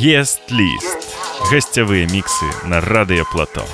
Есть ліст. Гостевые миксы на Радіо Плато.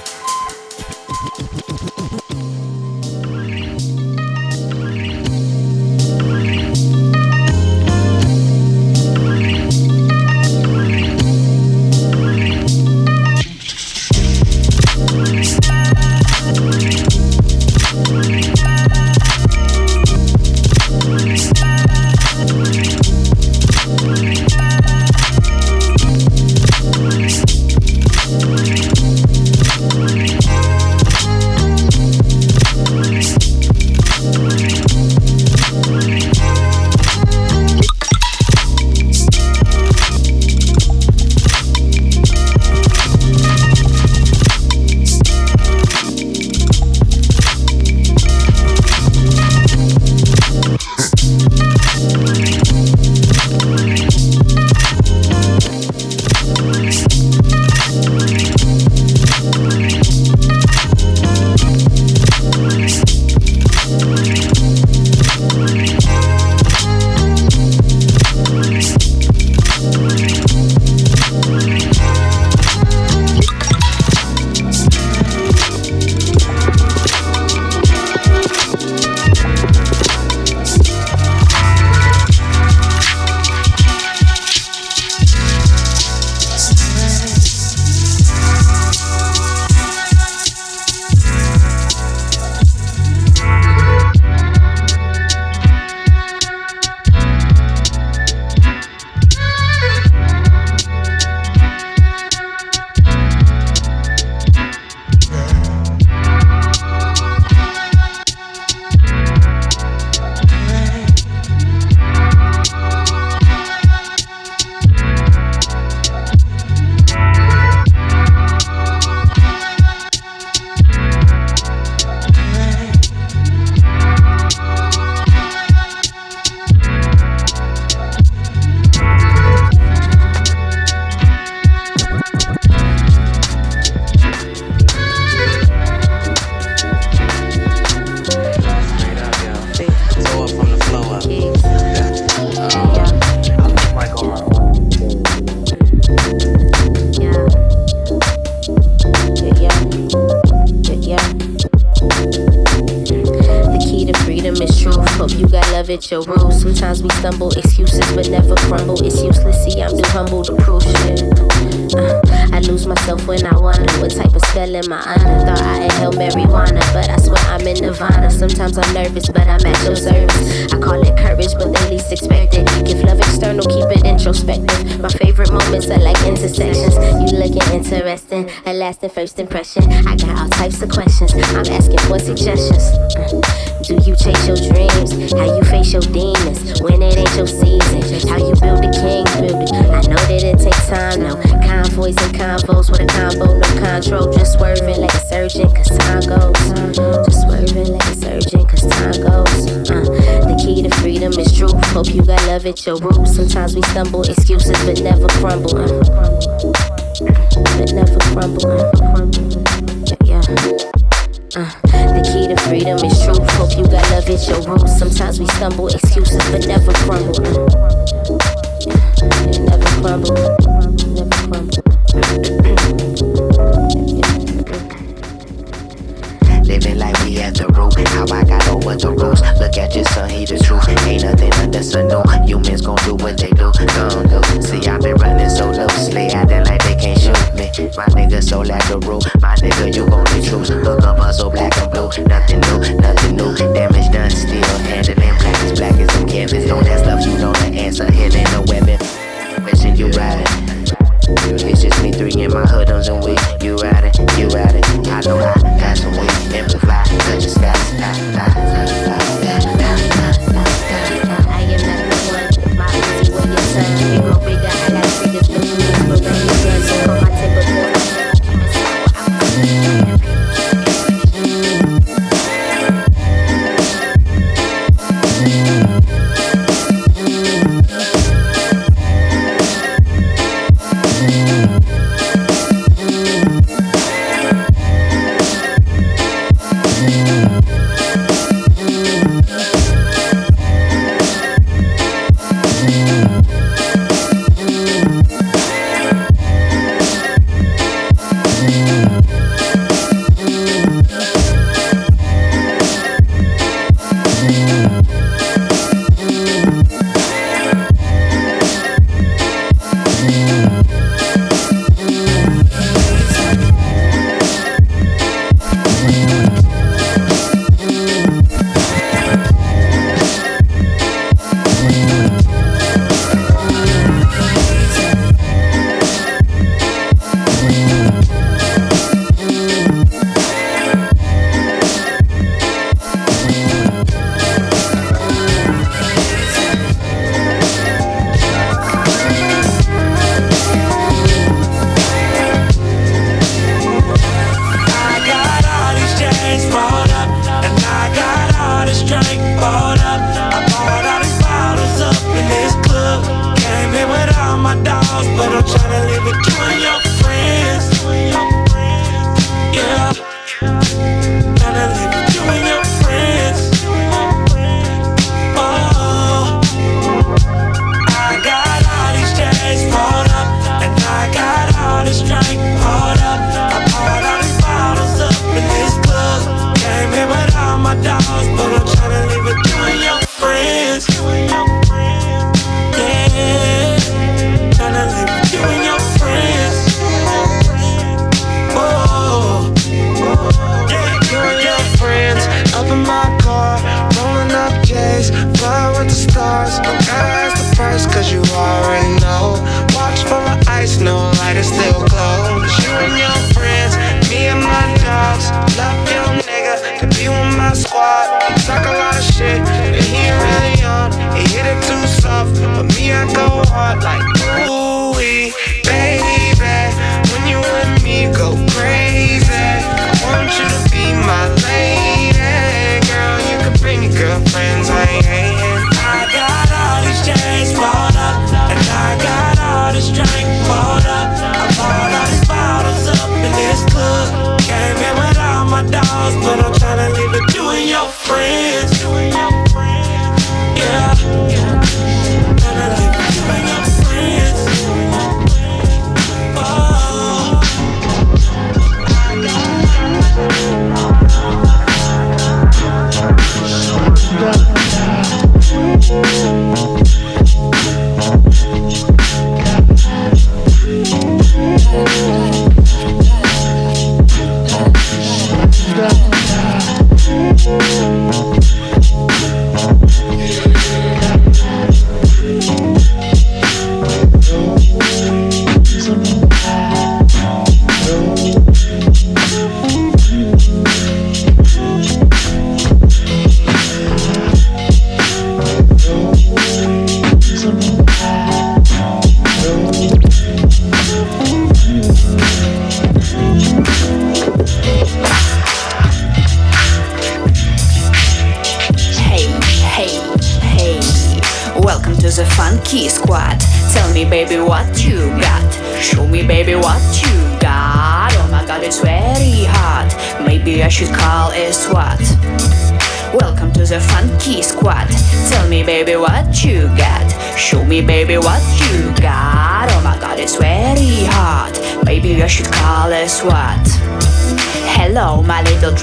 I got all types of questions. I'm asking for suggestions. Do you chase your dreams? How you face your demons when it ain't your season? How you build the king, build it. I know that it takes time, no convoys and convos with a combo, no control. Just swerving like a surgeon, cause time goes. Just swerving like a surgeon, cause time goes. Uh, the key to freedom is truth. Hope you got love at your roots. Sometimes we stumble, excuses, but never crumble. Uh but never crumble. Yeah. Uh, the key to freedom is truth. Hope you got love at your roots. Sometimes we stumble, excuses, but never crumble. Uh, never crumble. Never crumble. I over the rules. Look at your son, he the truth. Ain't nothing under sun new. Humans gon' do what they do. Gon' do. See, I've been running so loosely. Acting like they can't shoot me. My nigga so the rule. My nigga, you gon' be true. Look up us so black and blue. Nothing new, nothing new. Damage done, still handling black as black as some canvas. Don't ask love, you know the answer. Hit ain't no weapon. Wishing you riding. It's just me three in my hoodums and we. You ride it, you ride it. I know I got some weed. And we fly, touch the. I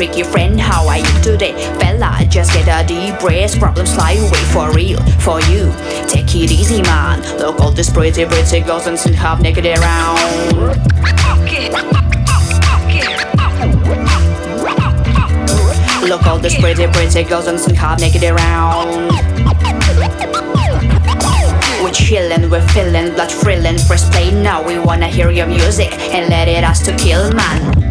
tricky friend, how are you today? Fella, just get a deep breath, problems fly away for real, for you. Take it easy, man. Look all these pretty, pretty girls and sit half naked around. Look all these pretty, pretty girls and sit half naked around. We're chillin', we're feelin', blood thrilling. Press play now, we wanna hear your music and let it us to kill, man.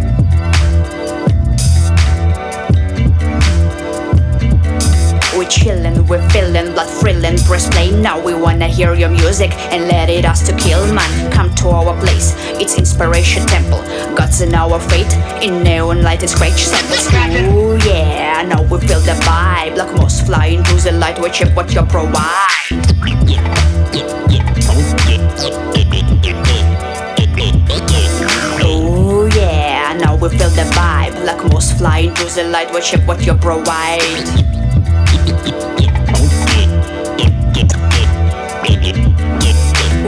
Chillin', we're feelin', blood thrilling, press play now. We wanna hear your music and let it us to kill, man. Come to our place, it's Inspiration Temple. God's in our fate, in neon light and scratch samples. Ooh yeah, now we feel the vibe. Like moss flying through the light, we what you provide. Ooh yeah, now we feel the vibe. Like moss flying through the light, check what you provide.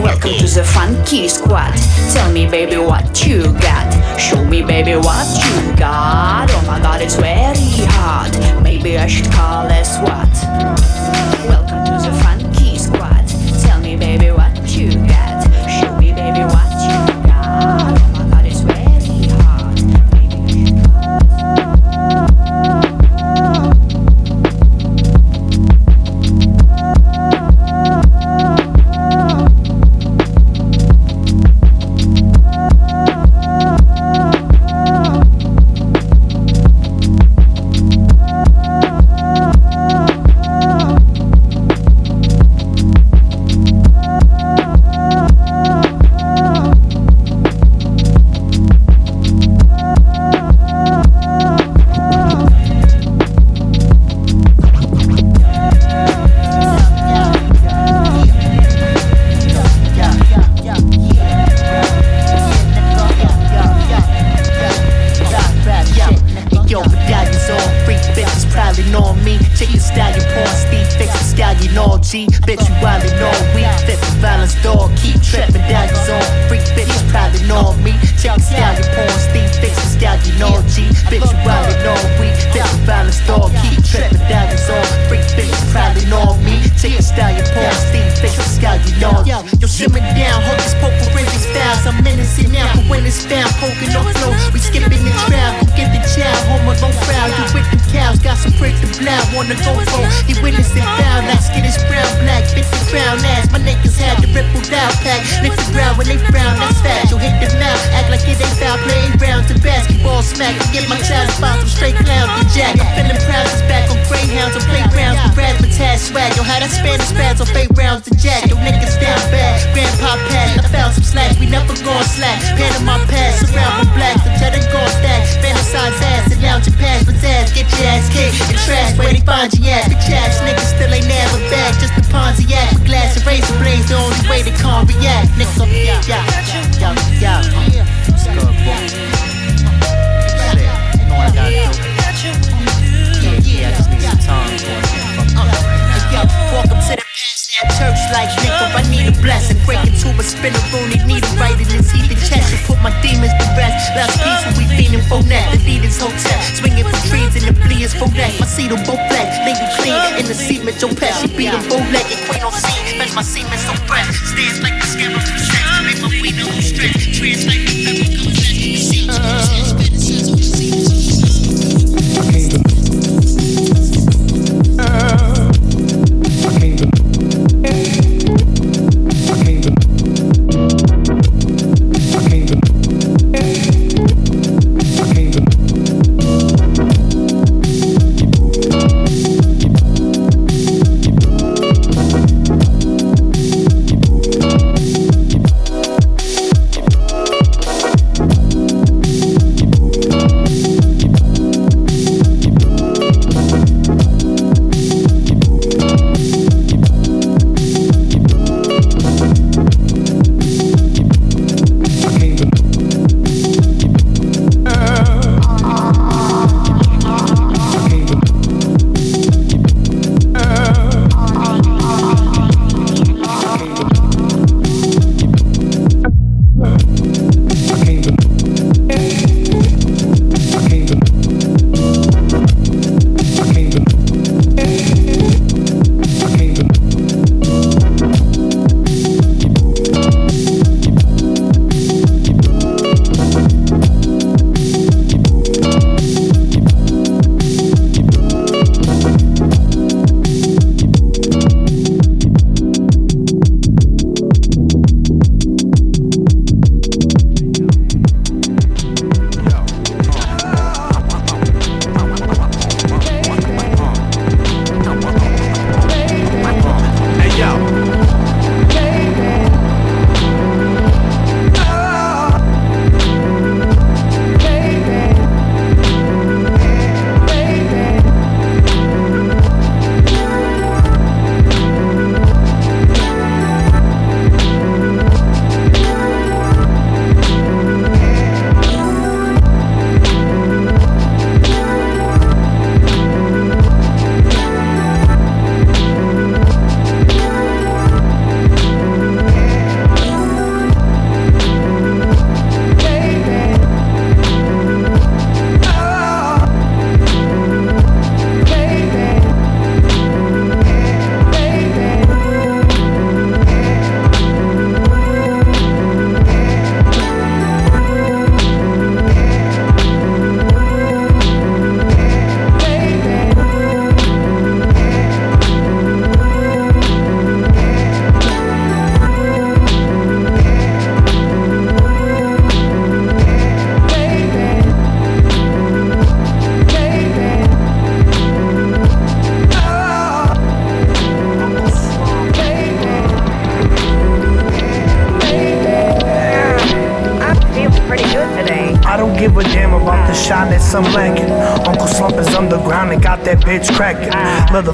Welcome to the funky squad. Tell me, baby, what you got. Show me, baby, what you got. Oh my god, it's very hot. Maybe I should call a SWAT. Welcome for that. The Adidas hotel, swinging from trees and the fleas for that. My seat on both legs, lady clean in the cement, Joe Pet. She beat them both legged, queen on scene. Fetch my semen so fresh. Stands like the scammer from sex. Make my weed no stretch. Trans like the pepper comes back. You see,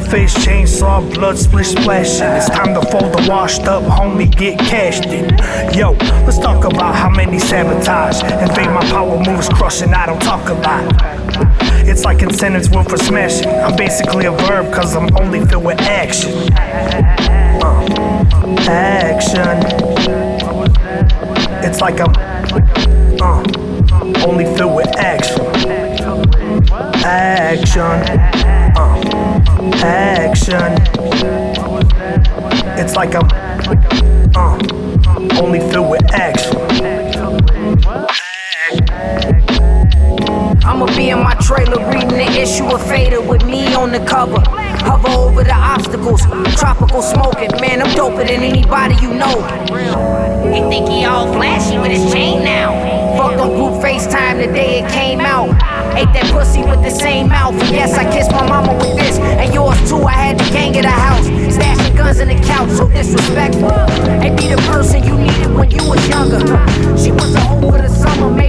Leatherface chainsaw, blood splish splashing. It's time to fold the washed up, homie, get cashed in. Yo, let's talk about how many sabotage. Invade my power moves, crushing, I don't talk a lot. It's like incentives work for smashing. I'm basically a verb, cause I'm only filled with action. Uh, action. It's like I'm uh, only filled with action. Action. Action. It's like I'm uh, only filled with action. I'ma be in my trailer reading the issue of Fader with me on the cover. Hover over the obstacles, tropical smoking. Man, I'm doper than anybody you know. He think he all flashy with his chain now. Fucked on group FaceTime the day it came out. Ate that pussy with the same mouth. And yes, I kissed my mama with this. And yours too, I had the gang at the house. Stashing guns in the couch, so disrespectful. Ain't be the person you needed when you was younger. She was a hoe for the summer.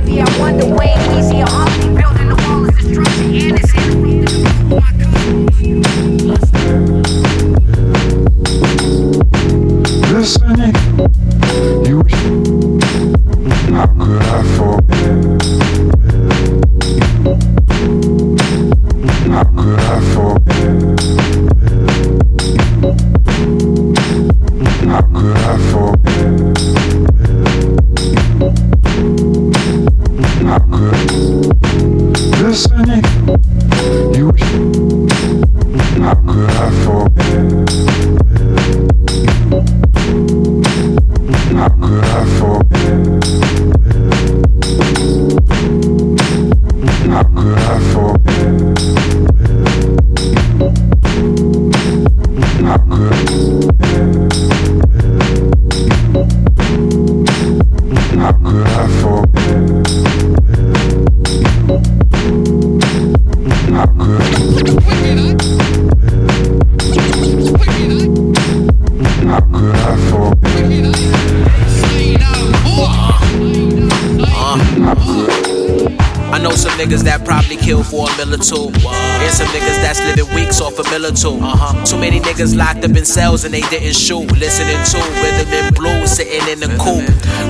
And they didn't shoot. Listening to rhythm and blues sitting in the coop.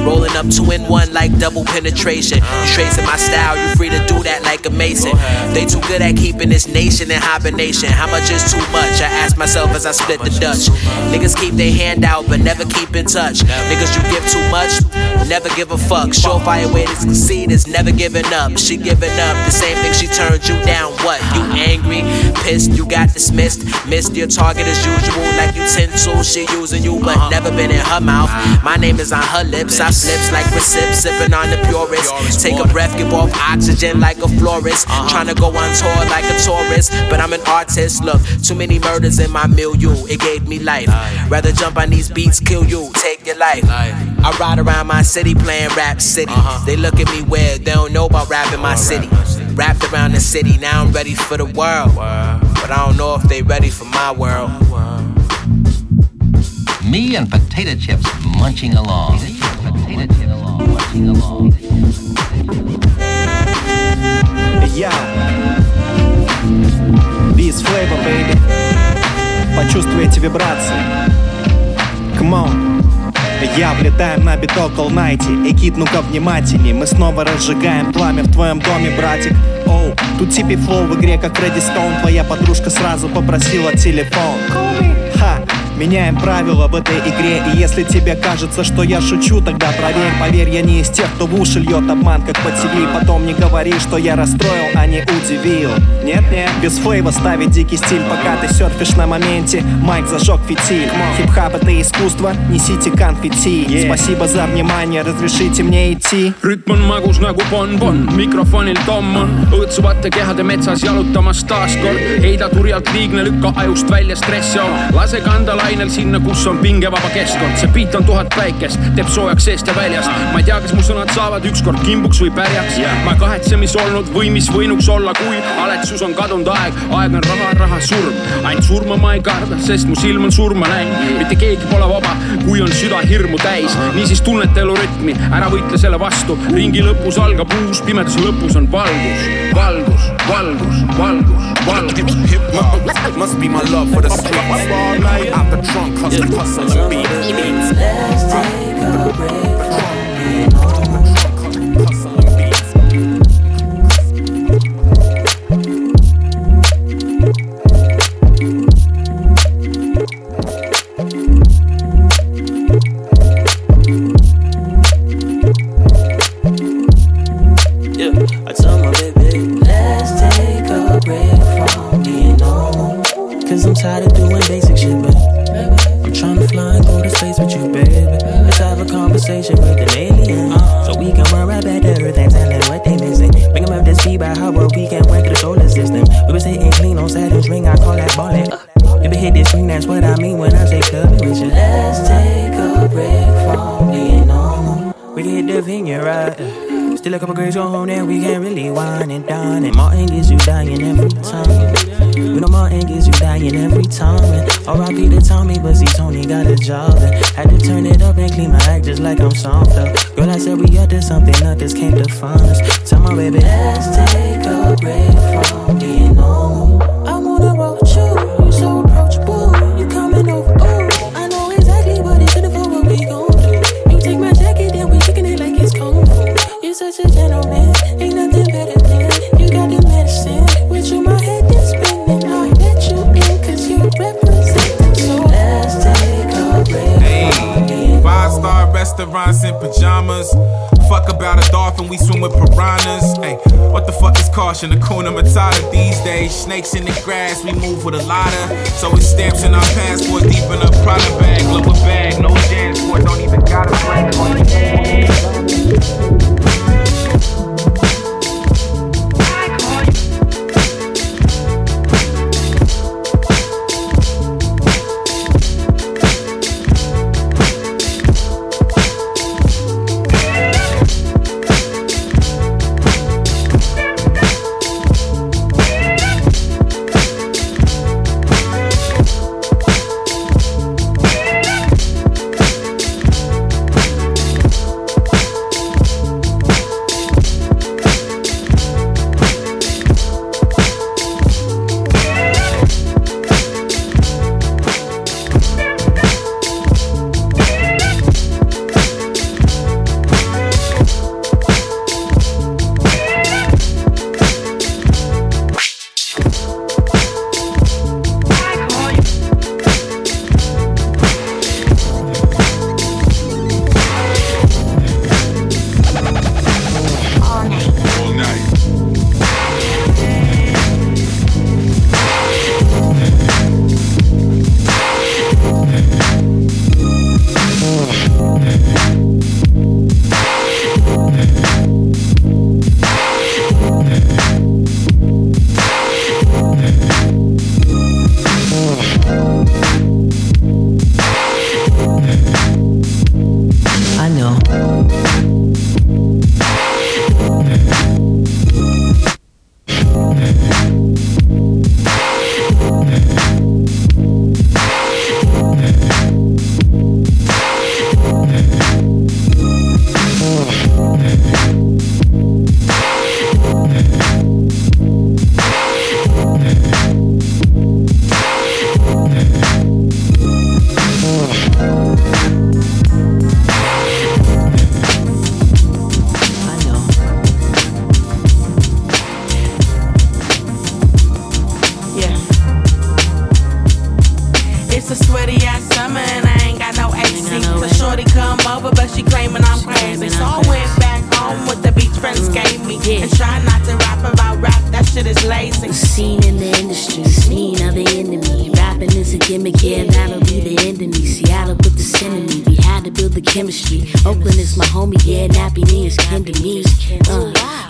Rolling up two in one like double penetration. You tracing my style, you free to do that like a mason. They too good at keeping this nation in hibernation. How much is too much? I ask myself as I split the Dutch. Niggas keep their hand out but never keep in touch. Niggas you give too much, never give a fuck. Surefire way to succeed is never giving up. She giving up the same thing she turned you down. What? You angry, pissed, you got dismissed, missed your target as usual. Like utensil, she using you but never been in her mouth. My name is on her lips. I slips like recip, sipping on the purest. Take a breath, give off oxygen like a florist. Trying to go on tour like a tourist, but I'm an artist. Look, too many murders in my milieu. It gave me life. Rather jump on these beats, kill you, take your life. I ride around my city playing rap city. They look at me weird, they don't know about rap in my city. Rapped around the city, now I'm ready for the world. But I don't know if they ready for my world. Me and potato chips munching along. Я. Beats Flavor, baby. Почувствуй эти вибрации. Come on. Я влетаем на биток All Nighty Экит, ну-ка внимательней. Мы снова разжигаем пламя в твоем доме, братик. Оу, тут типи флоу в игре, как Фредди Стоун. Твоя подружка сразу попросила телефон Меняем правила в этой игре И если тебе кажется, что я шучу, тогда проверь. Поверь, я не из тех, кто в уши льет обман, как по ТВ Потом не говори, что я расстроил, а не удивил. Нет-нет, без флейва ставить дикий стиль Пока ты серфишь на моменте, майк зажег фитиль. Хип-хап это искусство, несите конфетти. Yeah. Спасибо за внимание, разрешите мне идти. Rütm on magus nagu bonbon, mikrofonil Tom on õõtsuvate kehade metsas jalutamas taaskord. heida turjalt liigne, lükka ajust välja stress on, lase kanda lainel sinna, kus on pingevaba keskkond. see beat on tuhat päikest, teeb soojaks seest ja väljast. ma ei tea, kas mu sõnad saavad ükskord kimbuks või pärjaks. ma ei kahetse, mis olnud või mis võinuks olla, kui haletsus on kadunud aeg, aeg on raha, raha surm. ainult surma ma ei karda, sest mu silm on surma näinud. mitte keegi pole vaba, kui on süda hirmu täis. niisiis tunneta elu rütmi, ära võitle selle vastu. ringi lõpus algab uus, pimeduse lõpus on valgus, valgus, valgus, valgus, valgus. Hip hop must be my love for the streets. Out the trunk, hustle, hustle, and beat. Let's take a break Right? Uh, still a couple grades on home, we can't really wine and dine. And Martin gets you dying every time. You know Martin gets you dying every time. R.I.P. to Tommy, but see Tony got a job. And had to turn it up and clean my act just like I'm soft up. Girl, I said we up to something, others can't define us. Tell my baby, let's take a break from being restaurants in pajamas. Fuck about a dolphin, we swim with piranhas. Hey, what the fuck is caution? Hakuna Matata these days. Snakes in the grass, we move with a ladder. So it's stamps in our passport, deep in a Prada bag. Look bag, no dance for don't even gotta. I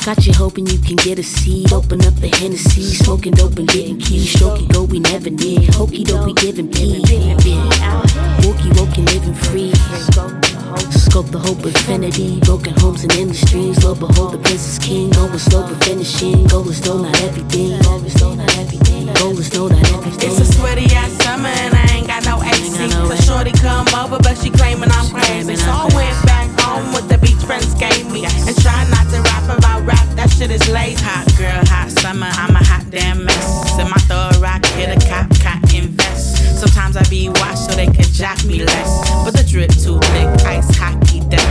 got you hoping you can get a seed. Open up the Hennessy, smoking dope and getting keys. Stroking go, we never need. Hokey doke, we giving P. Wookie woken, living free. Scope the hope of infinity. Broken homes and industries. Lo behold, the prince is king. Going slow but finishing. Goal is though not everything. Goal is though not everything. Goal is not everything. It's a sweaty ass summer and I ain't got no AC. The shorty come over, but she claiming I'm crazy. So I went back home with the beach friends gave me. And try not to rap about shit is lazy. Hot girl, hot summer, I'm a hot damn mess. In my third rock, hit a cop, cop, invest. Sometimes I be washed so they can jack me less. But the drip too thick, ice hockey deck.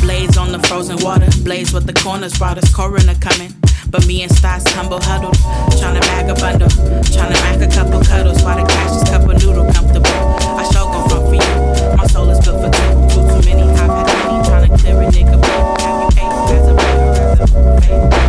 Blades on the frozen water, blaze with the corners brought us coroner coming. But me and Stas humble huddled, tryna bag a bundle, tryna mac a couple cuddles while the cash is cup of noodle comfortable. I sure gon' front for you. My soul is built for two, too many. I've had many tryna clear a nigga. Have you ate as a burger, as?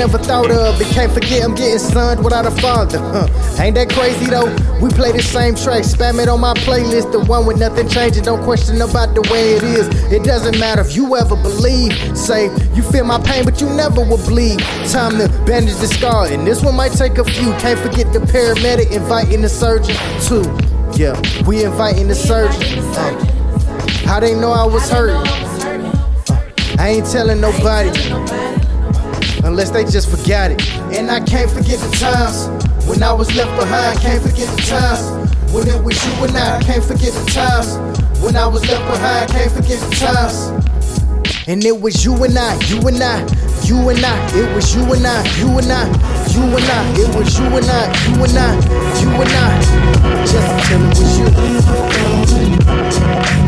Never thought of. And can't forget I'm getting sunned without a father. Huh. Ain't that crazy though? We play the same track, spam it on my playlist, the one with nothing changing. Don't question about the way it is. It doesn't matter if you ever believe. Say you feel my pain, but you never will bleed. Time to bandage the scar, and this one might take a few. Can't forget the paramedic inviting the surgeon too. Yeah, we inviting the surgeon. Uh, how they know I was hurt? I ain't telling nobody unless they just forgot it. And I can't forget the times when I was left behind. Can't forget the times when it was you and I. Can't forget the times when I was left behind. Can't forget the times. And it was you and I, you and I, you and I. It was you and I, you and I, you and I. It was you and I, you and I, you and I. Just until it was Yeah,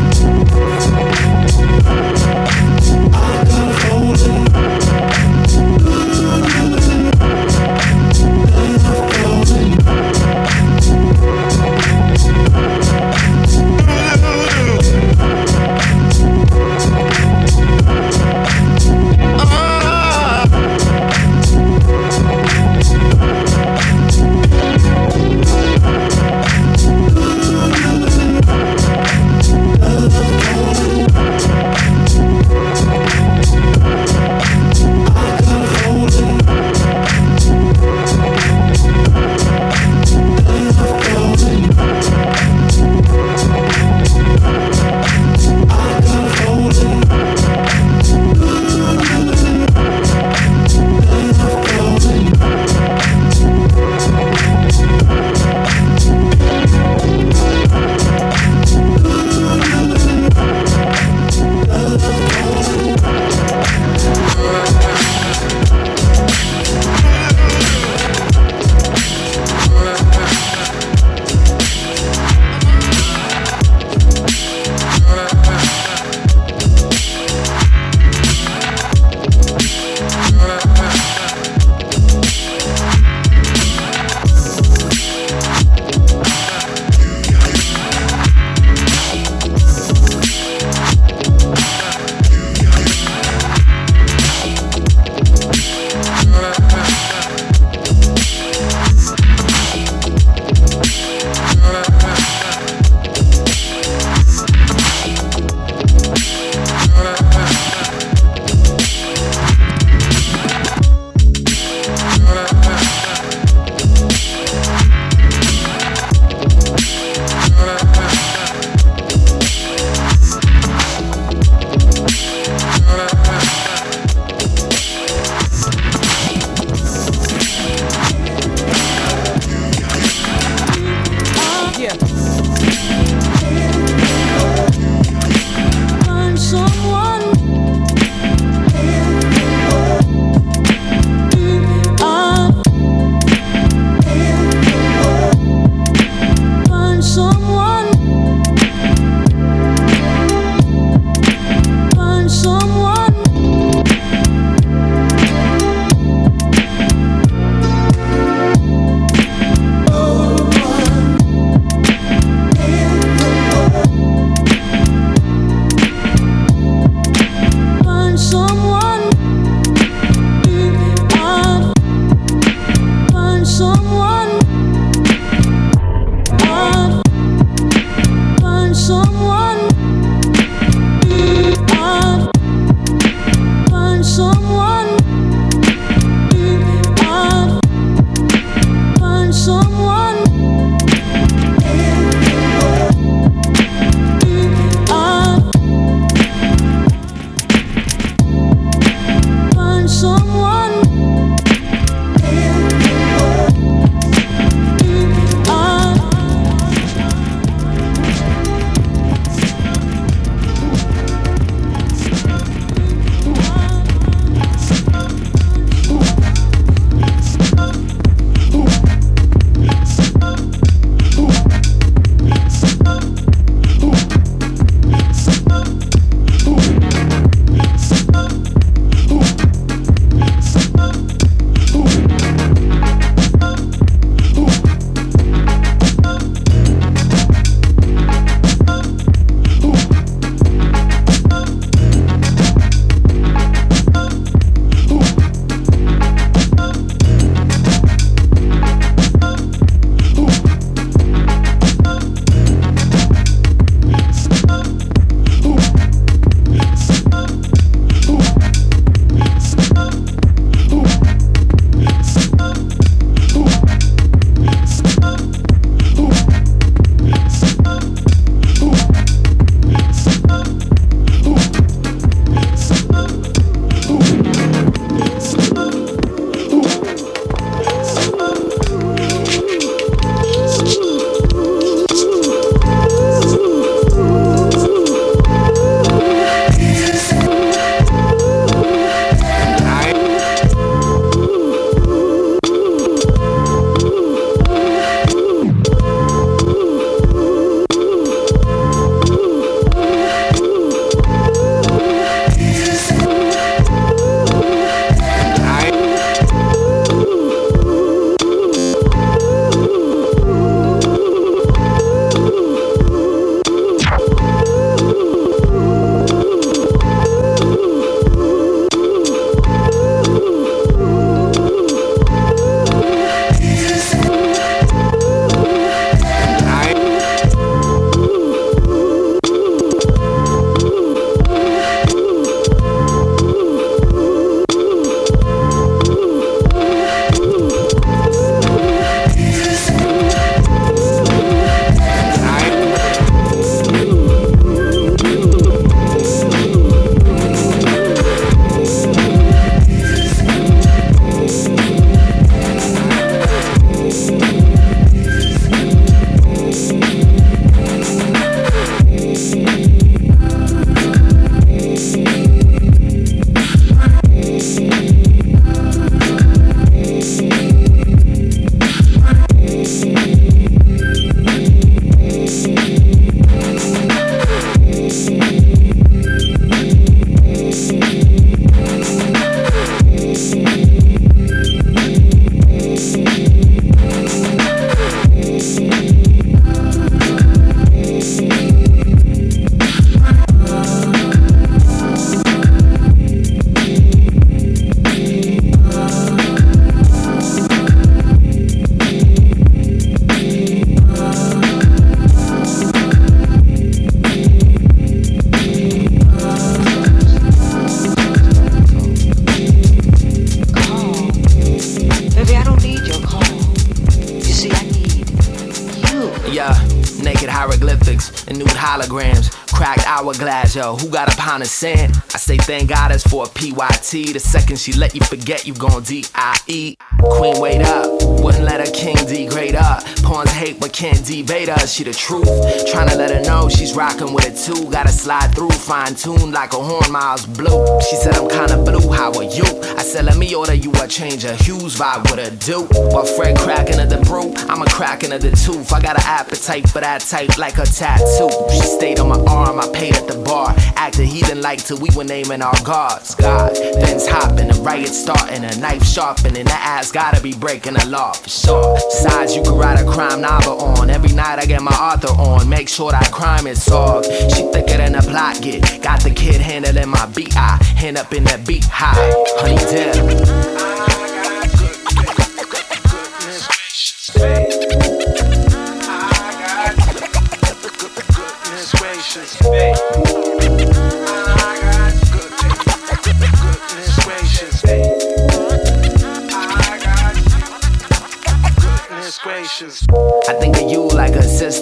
yo. Who got a pound of sand? I say thank God it's for a PYT. The second she let you forget, you gon' D-I-E. Queen, wait up. Wouldn't let her king degrade her. Pawns hate but can't debate her. She the truth. Tryna let her know she's rockin' with it too. Gotta slide through, fine tuned like a horn miles blue. She said I'm kinda blue, how are you? I said let me order you a change of hues, vibe with a do. While Fred cracking of the brew, I'm a cracking of the tooth. I got an appetite for that type like a tattoo. She stayed on my arm, I paid at the bar. Acted heathen like till we were naming our gods. God, things hopping, the riot starting, a knife sharpening, the ass gotta be breaking the law for sure. Besides, you a crime novel on. Every night I get my author on, make sure that crime is solved. She thicker than a plot get. Got the kid handling my beat, I hand up in that beat high. Honey dip.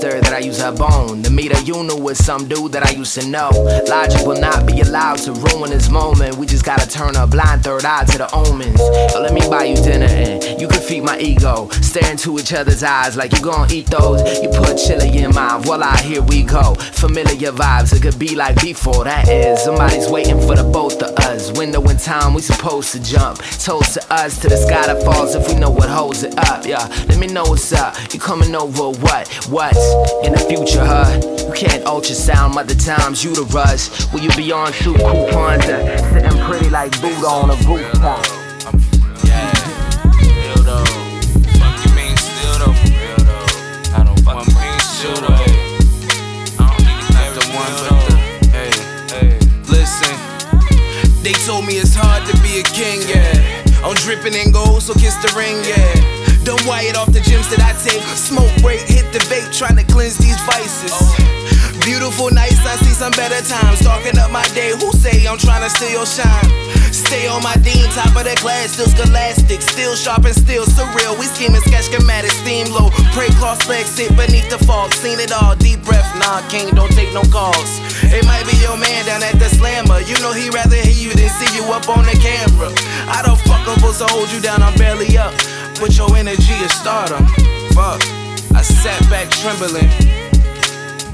That I use her bone. To meet you knew with some dude that I used to know. Logic will not be allowed to ruin this moment. We just gotta turn a blind third eye to the omens. Yo, let me buy you dinner and you can feed my ego. Stare into each other's eyes like you gon' eat those. You put chili in mine, voila, here we go. Familiar vibes, it could be like before. That is, somebody's waiting for the both of us. Window in time, we supposed to jump. Toast to us to the sky that falls if we know what holds it up. Yeah, let me know what's up. You coming over what? What's in the future, huh? You can't ultrasound mother times uterus. Will you be on two coupons? uh, Sitting pretty like Buddha on a rooftop. They told me it's hard to be a king, yeah. I'm dripping in gold, so kiss the ring, yeah. Don't wire off the gyms that I take. Smoke break, hit the vape, trying to cleanse these vices. Beautiful nights, I see some better times. Talking up my day, who say I'm trying to steal your shine? Stay on my dean, top of the class, still scholastic, still sharp and still surreal. We scheming sketch schematic, steam low. Pray cross legs, sit beneath the fog. Seen it all, deep breath, nah, king, don't take no calls. It might be your man down at the slammer. You know he rather hear you than see you up on the camera. I don't fuck up, to hold you down, I'm barely up. With your energy is stardom. Fuck, I sat back trembling.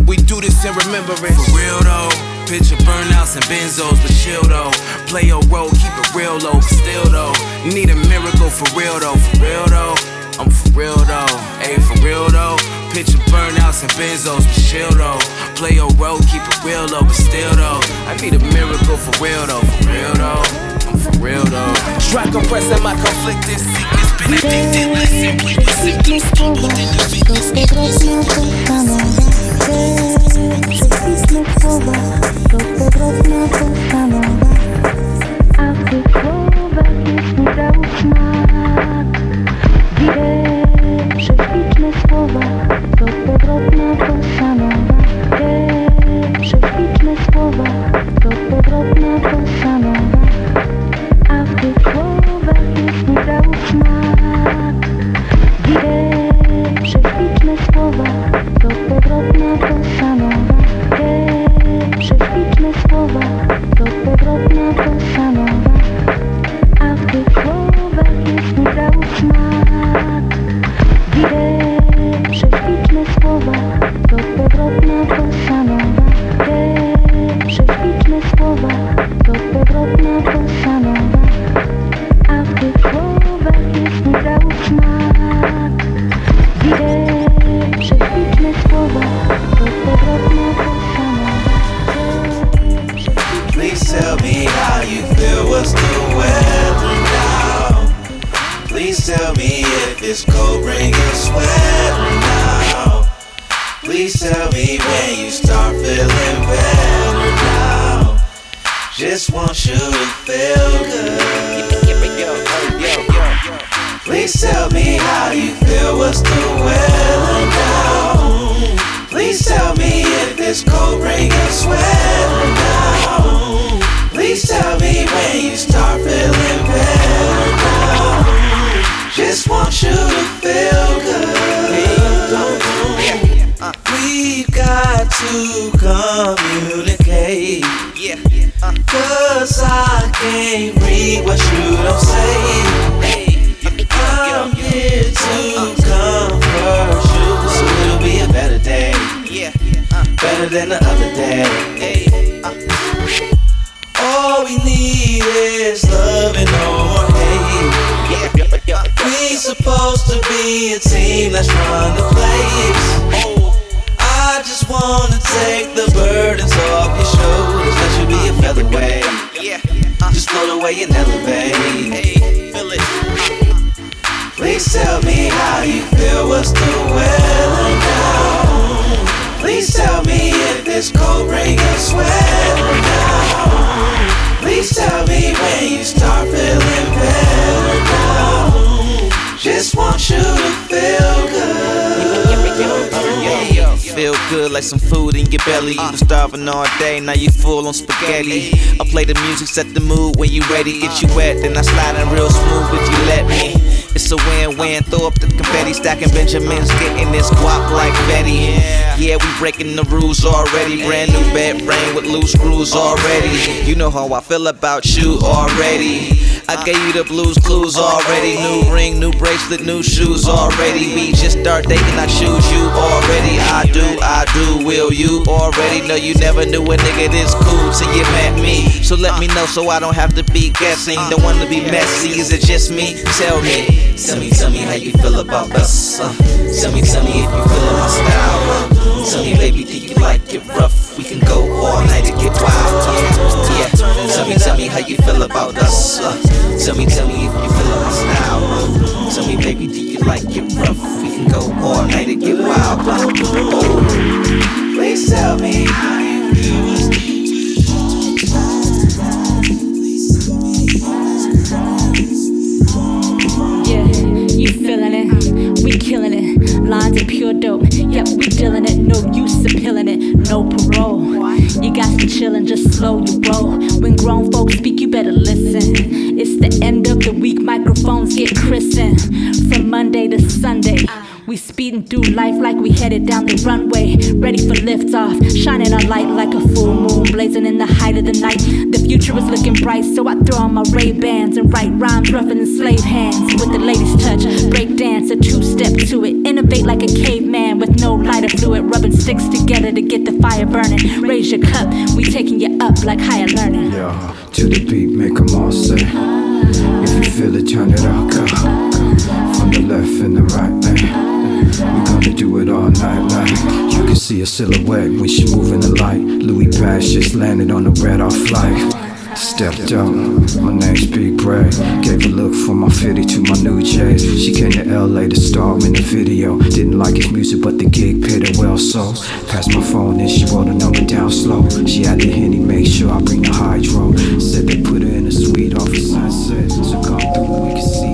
We do this in remembrance. For real though. Picture burnouts and benzos, but chill though. Play your role, keep it real low, but still though. Need a miracle for real though, for real though. I'm for real though, ayy, for real though. Picture burnouts and benzos, but chill though. Play your role, keep it real low, but still though. I need a miracle for real though, for real though. I'm for real though. Try compressing my conflicted sickness, been addicted. Listen, play with symptoms, stumbled into fitness. Prześliczne słowa, to powrotna postanowa. Te prześliczne słowa, to powrotna postanowa. Supposed to be a team, let's run the place. I just wanna take the burdens off your shoulders, let you be a featherweight. Just float away and elevate. Please tell me how you feel, what's the weather now? Please tell me if this cold bring a sweater now. Please tell me when you start feeling better now. Just want you to feel good. Yeah. Feel good like some food in your belly. You was starving all day, now you full on spaghetti. I play the music, set the mood when you ready. Get you wet, then I slide in real smooth if you let me. It's a win-win. Throw up the confetti, stacking Benjamins, getting this guap like Betty. Yeah, we breaking the rules already. Brand new bed frame with loose screws already. You know how I feel about you already. I gave you the blues clues already. New ring, new bracelet, new shoes already. We just start dating, I choose you already. I do, I do. Will you already know you never knew a nigga this cool till you met me? So let me know so I don't have to be guessing. Don't wanna be messy, is it just me? Tell me. Tell me, tell me how you feel about us. Uh, tell me, tell me if you feelin' my style. Uh, tell me, baby, do you like it rough? We can go all night and get wild. Yeah, yeah. Tell me, tell me how you feel about us. Uh, tell me, tell me if you feelin' my style. Uh, tell me, baby, do you like it rough? We can go all night and get wild. Uh, oh. You chillin', just slow your roll. When grown folks speak, you better listen. It's the end of the week, microphones get christened. From Monday to Sunday. We speeding through life like we headed down the runway, ready for liftoff, shining our light like a full moon, blazing in the height of the night. The future is looking bright, so I throw on my Ray Bans and write rhymes rougher than slave hands. With the latest touch, break dance, a two step to it, innovate like a caveman with no lighter fluid, rubbing sticks together to get the fire burning. Raise your cup, we taking you up like higher learning. Yeah, to the beat, make them all say. If you feel it, turn it up. From the left and the right, man. We gonna do it all night like You can see a silhouette when she moving the light Louis Pass just landed on a red off flight Stepped up, my name's Big Bray Gave a look from my 50 to my new J's. She came to LA to star in the video. Didn't like his music but the gig paid her well so. Passed my phone and she wrote a number down slow. She had the henny, make sure I bring the hydro. Said they put her in a suite off of sunset. So come through, we can see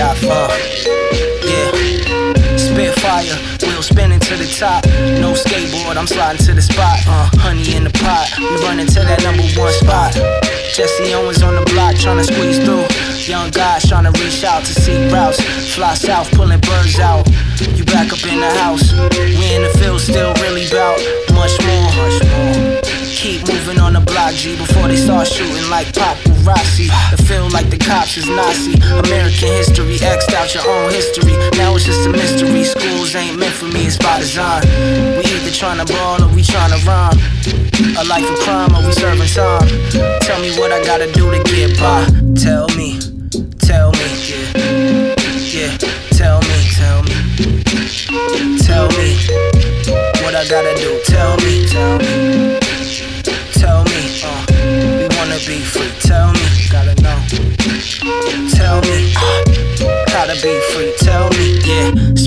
stop. Uh, yeah. Spitfire, wheel spinning to the top. No skateboard, I'm sliding to the spot. Uh, honey in the pot, we running to that number one spot. Jesse Owens on the block, trying to squeeze through. Young guys trying to reach out to see routes. Fly south, pulling birds out. You back up in the house. We in the field, still really bout much more. Much more. Keep moving on the block, G, before they start shooting like paparazzi. It feel like the cops is Nazi. American history, X'd out your own history. Now it's just a mystery. Schools ain't meant for me, it's by design. We either tryna ball or we tryna rhyme. A life of crime or we serving time. Tell me what I gotta do to get by. Tell me, tell me, yeah. Yeah, tell me, tell me. Tell me what I gotta do. Tell me, tell me.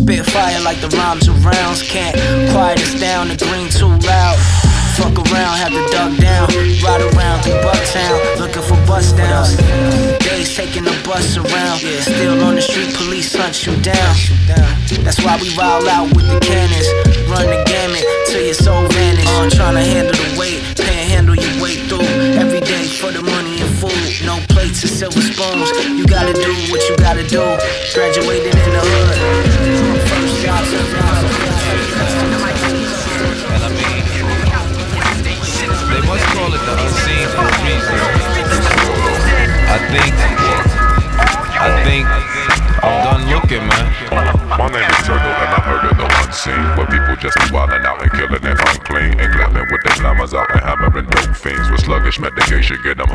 Spit fire like the rhymes and rounds. Can't quiet us down, the green too loud. Fuck around, have to duck down. Ride around through Bucktown, looking for bust downs. Days taking the bus around. Still on the street, police hunt you down. That's why we roll out with the cannons. Run the gamut till your soul vanish. Uh, trying to handle the weight, panhandle your way through. Every day for the money and food. No plates and silver spoons. You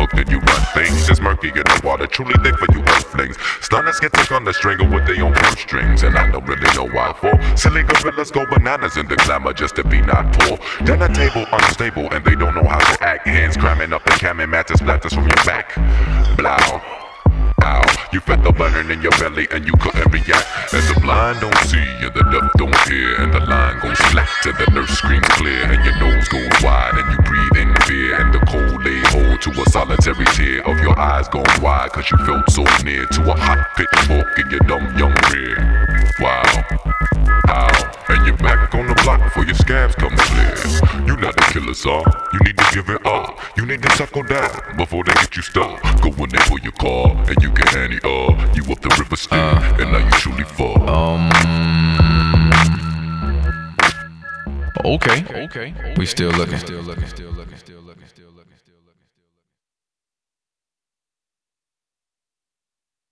hooked and you run things. It's murky in the water, truly think for you earthlings Stunners get took on the stringer with their own strings. And I don't really know why for. Silly gorillas go bananas in the glamour just to be not poor. Dinner table unstable and they don't know how to act. Hands cramming up the cam matches splatters from your back. Blow Ow, you felt the burning in your belly and you couldn't react. And the blind don't see and the deaf don't hear. And the line goes flat and the nurse screams clear. And your nose goes wide and you breathe in fear. And the cold lay hold to a solitary tear of your eyes going wide. Cause you felt so near to a hot pitchfork in your dumb young rear. Wow, ow, and you're back on the block before your scabs come clear. You not the killer, sir. You need to give it up. You need to suckle down before they get you stuck. Go in there for your car and you get Annie up. You up the river still, and now you truly fall. Um. Okay. Okay. We still looking. Still looking. Still looking. Still looking. Still looking.